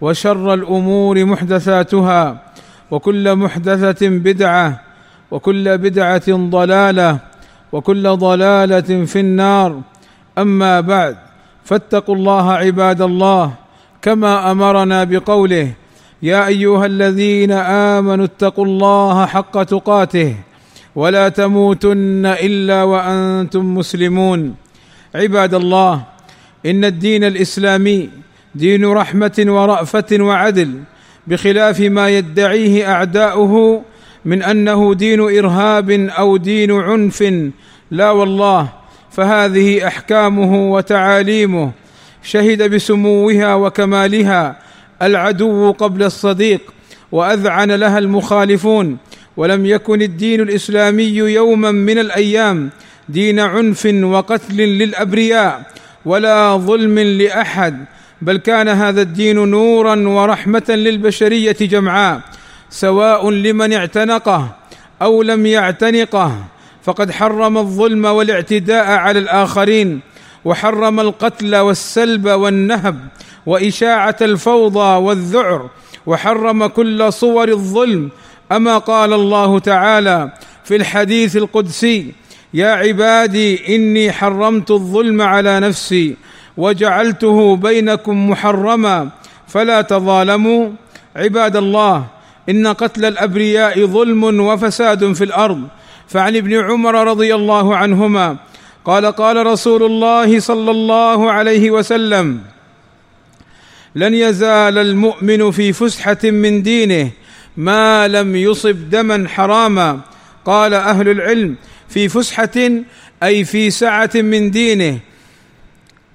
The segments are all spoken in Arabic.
وشر الأمور محدثاتها وكل محدثة بدعة وكل بدعة ضلالة وكل ضلالة في النار. أما بعد فاتقوا الله عباد الله كما أمرنا بقوله يا أيها الذين آمنوا اتقوا الله حق تقاته ولا تموتن إلا وأنتم مسلمون. عباد الله إن الدين الإسلامي دين رحمة ورأفة وعدل بخلاف ما يدعيه أعداؤه من أنه دين إرهاب أو دين عنف لا والله فهذه أحكامه وتعاليمه. شهد بسموها وكمالها العدو قبل الصديق وأذعن لها المخالفون. ولم يكن الدين الإسلامي يوما من الأيام دين عنف وقتل للأبرياء ولا ظلم لأحد. بل كان هذا الدين نورا ورحمة للبشرية جمعاء سواء لمن اعتنقه أو لم يعتنقه. فقد حرم الظلم والاعتداء على الآخرين وحرم القتل والسلب والنهب وإشاعة الفوضى والذعر وحرم كل صور الظلم. أما قال الله تعالى في الحديث القدسي يا عبادي إني حرمت الظلم على نفسي وجعلته بينكم محرما فلا تظالموا. عباد الله إن قتل الأبرياء ظلم وفساد في الأرض. فعن ابن عمر رضي الله عنهما قال قال رسول الله صلى الله عليه وسلم لن يزال المؤمن في فسحة من دينه ما لم يصب دما حراما. قال أهل العلم في فسحة أي في سعة من دينه.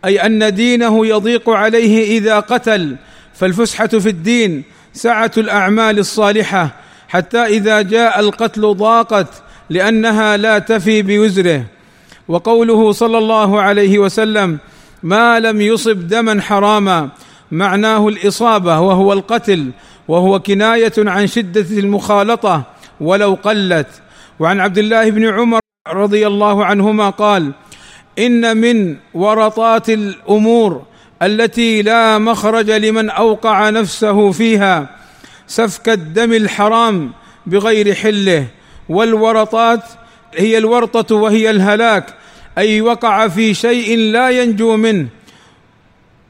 أي أن دينه يضيق عليه إذا قتل فالفسحة في الدين سعه الأعمال الصالحة حتى إذا جاء القتل ضاقت لأنها لا تفي بوزره. وقوله صلى الله عليه وسلم ما لم يصب دما حراما معناه الإصابة وهو القتل وهو كناية عن شدة المخالطة ولو قلت. وعن عبد الله بن عمر رضي الله عنهما قال إن من ورطات الأمور التي لا مخرج لمن أوقع نفسه فيها سفك الدم الحرام بغير حله والورطات هي الورطة وهي الهلاك أي وقع في شيء لا ينجو منه.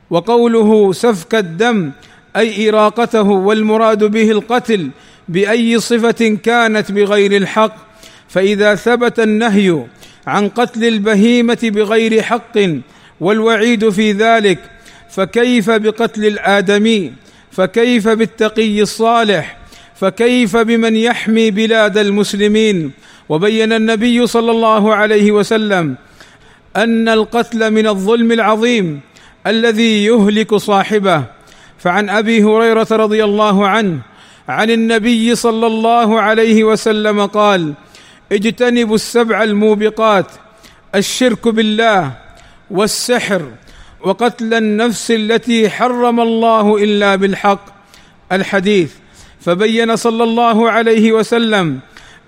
وقوله سفك الدم أي إراقته والمراد به القتل بأي صفة كانت بغير الحق. فإذا ثبت النهي عن قتل البهيمة بغير حق والوعيد في ذلك فكيف بقتل الآدمي؟ فكيف بالتقي الصالح؟ فكيف بمن يحمي بلاد المسلمين؟ وبين النبي صلى الله عليه وسلم أن القتل من الظلم العظيم الذي يهلك صاحبه. فعن أبي هريرة رضي الله عنه عن النبي صلى الله عليه وسلم قال اجتنبوا السبع الموبقات الشرك بالله والسحر وقتل النفس التي حرم الله إلا بالحق. الحديث فبين صلى الله عليه وسلم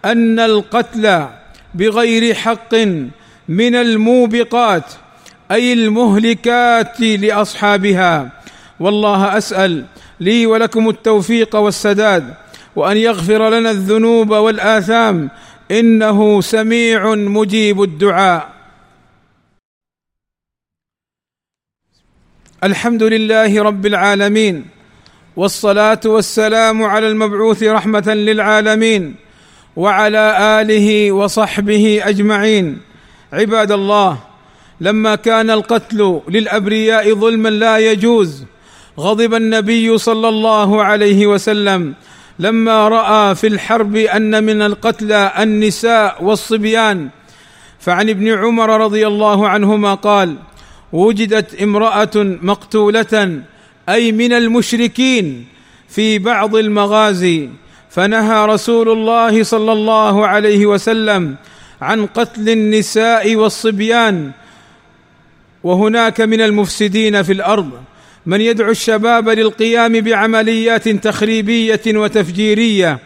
أن القتل بغير حق من الموبقات أي المهلكات لأصحابها. والله أسأل لي ولكم التوفيق والسداد وأن يغفر لنا الذنوب والآثام إنه سميع مجيب الدعاء. الحمد لله رب العالمين والصلاة والسلام على المبعوث رحمة للعالمين وعلى آله وصحبه أجمعين. عباد الله لما كان القتل للأبرياء ظلما لا يجوز غضب النبي صلى الله عليه وسلم لما رأى في الحرب أن من القتلى النساء والصبيان فعن ابن عمر رضي الله عنهما قال وجدت امرأة مقتولة أي من المشركين في بعض المغازي فنهى رسول الله صلى الله عليه وسلم عن قتل النساء والصبيان وهناك من المفسدين في الأرض. من يدعو الشباب للقيام بعمليات تخريبية وتفجيرية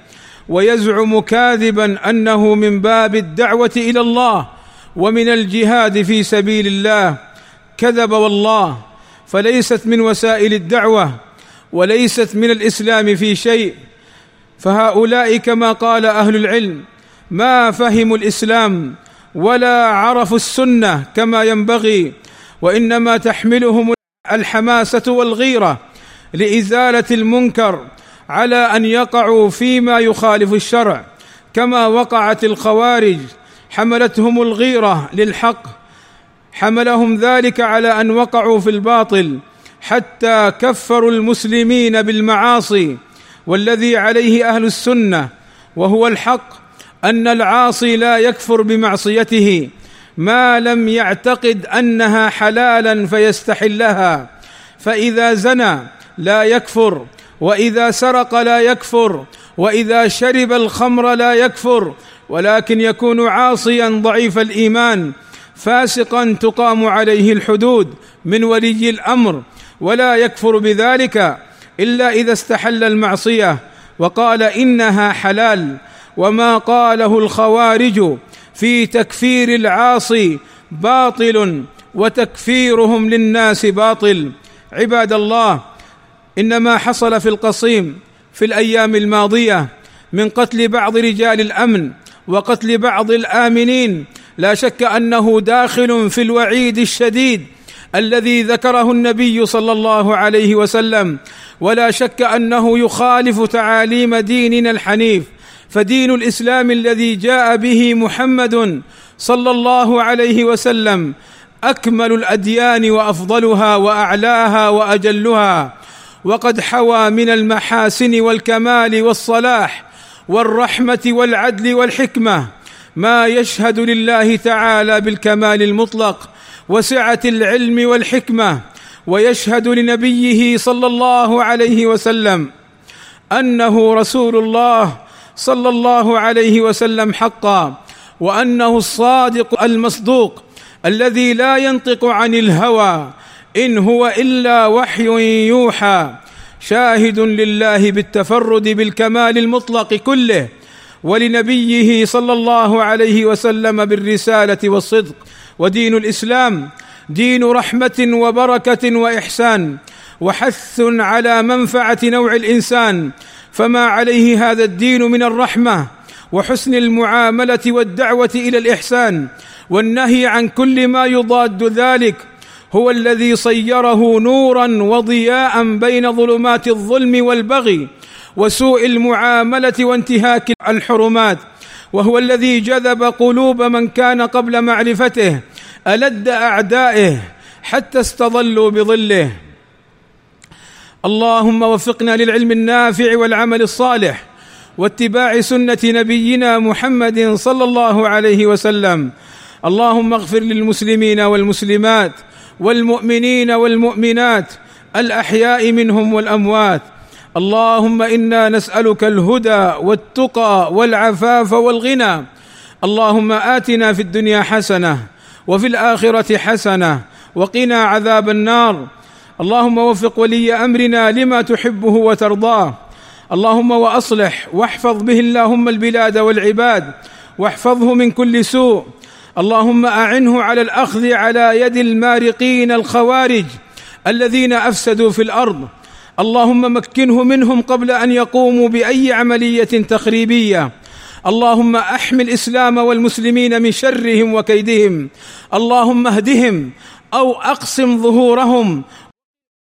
ويزعم كاذبا أنه من باب الدعوة إلى الله ومن الجهاد في سبيل الله. كذب والله فليست من وسائل الدعوة وليست من الإسلام في شيء. فهؤلاء كما قال أهل العلم ما فهموا الإسلام ولا عرفوا السنة كما ينبغي وإنما تحملهم الحماسة والغيرة لإزالة المنكر على أن يقعوا فيما يخالف الشرع كما وقعت الخوارج حملتهم الغيرة للحق حملهم ذلك على أن وقعوا في الباطل حتى كفروا المسلمين بالمعاصي والذي عليه أهل السنة وهو الحق أن العاصي لا يكفر بمعصيته. ما لم يعتقد أنها حلالا فيستحلها. فإذا زنى لا يكفر وإذا سرق لا يكفر وإذا شرب الخمر لا يكفر ولكن يكون عاصيا ضعيف الإيمان فاسقا تقام عليه الحدود من ولي الأمر ولا يكفر بذلك إلا إذا استحل المعصية وقال إنها حلال وما قاله الخوارج في تكفير العاصي باطل وتكفيرهم للناس باطل. عباد الله ان ما حصل في القصيم في الأيام الماضية من قتل بعض رجال الأمن وقتل بعض الآمنين. لا شك أنه داخل في الوعيد الشديد الذي ذكره النبي صلى الله عليه وسلم. ولا شك أنه يخالف تعاليم ديننا الحنيف. فدين الإسلام الذي جاء به محمد صلى الله عليه وسلم أكمل الأديان وأفضلها وأعلاها وأجلها وقد حوى من المحاسن والكمال والصلاح والرحمة والعدل والحكمة ما يشهد لله تعالى بالكمال المطلق وسعة العلم والحكمة ويشهد لنبيه صلى الله عليه وسلم أنه رسول الله صلى الله عليه وسلم حقا وأنه الصادق المصدوق الذي لا ينطق عن الهوى إن هو إلا وحي يوحى شاهد لله بالتفرد بالكمال المطلق كله ولنبيه صلى الله عليه وسلم بالرسالة والصدق ودين الإسلام دين رحمة وبركة وإحسان وحث على منفعة نوع الإنسان فما عليه هذا الدين من الرحمة وحسن المعاملة والدعوة إلى الإحسان والنهي عن كل ما يضاد ذلك هو الذي صيره نورا وضياء بين ظلمات الظلم والبغي وسوء المعاملة وانتهاك الحرمات وهو الذي جذب قلوب من كان قبل معرفته ألد أعدائه حتى استظلوا بظله اللهم وفقنا للعلم النافع والعمل الصالح واتباع سنة نبينا محمد صلى الله عليه وسلم. اللهم اغفر للمسلمين والمسلمات والمؤمنين والمؤمنات الأحياء منهم والأموات. اللهم إنا نسألك الهدى والتقى والعفاف والغنى. اللهم آتنا في الدنيا حسنة وفي الآخرة حسنة وقنا عذاب النار. اللهم وفق ولي أمرنا لما تحبه وترضاه. اللهم وأصلح واحفظ به اللهم البلاد والعباد واحفظه من كل سوء. اللهم أعنه على الأخذ على يد المارقين الخوارج الذين أفسدوا في الأرض. اللهم مكنه منهم قبل أن يقوموا بأي عملية تخريبية. اللهم احم الإسلام والمسلمين من شرهم وكيدهم. اللهم اهدهم أو أقسم ظهورهم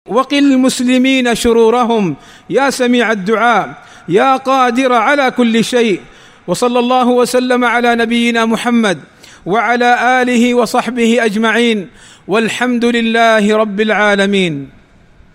وقل المسلمين شرورهم. يا سميع الدعاء يا قادر على كل شيء. وصلى الله وسلم على نبينا محمد وعلى آله وصحبه أجمعين. والحمد لله رب العالمين.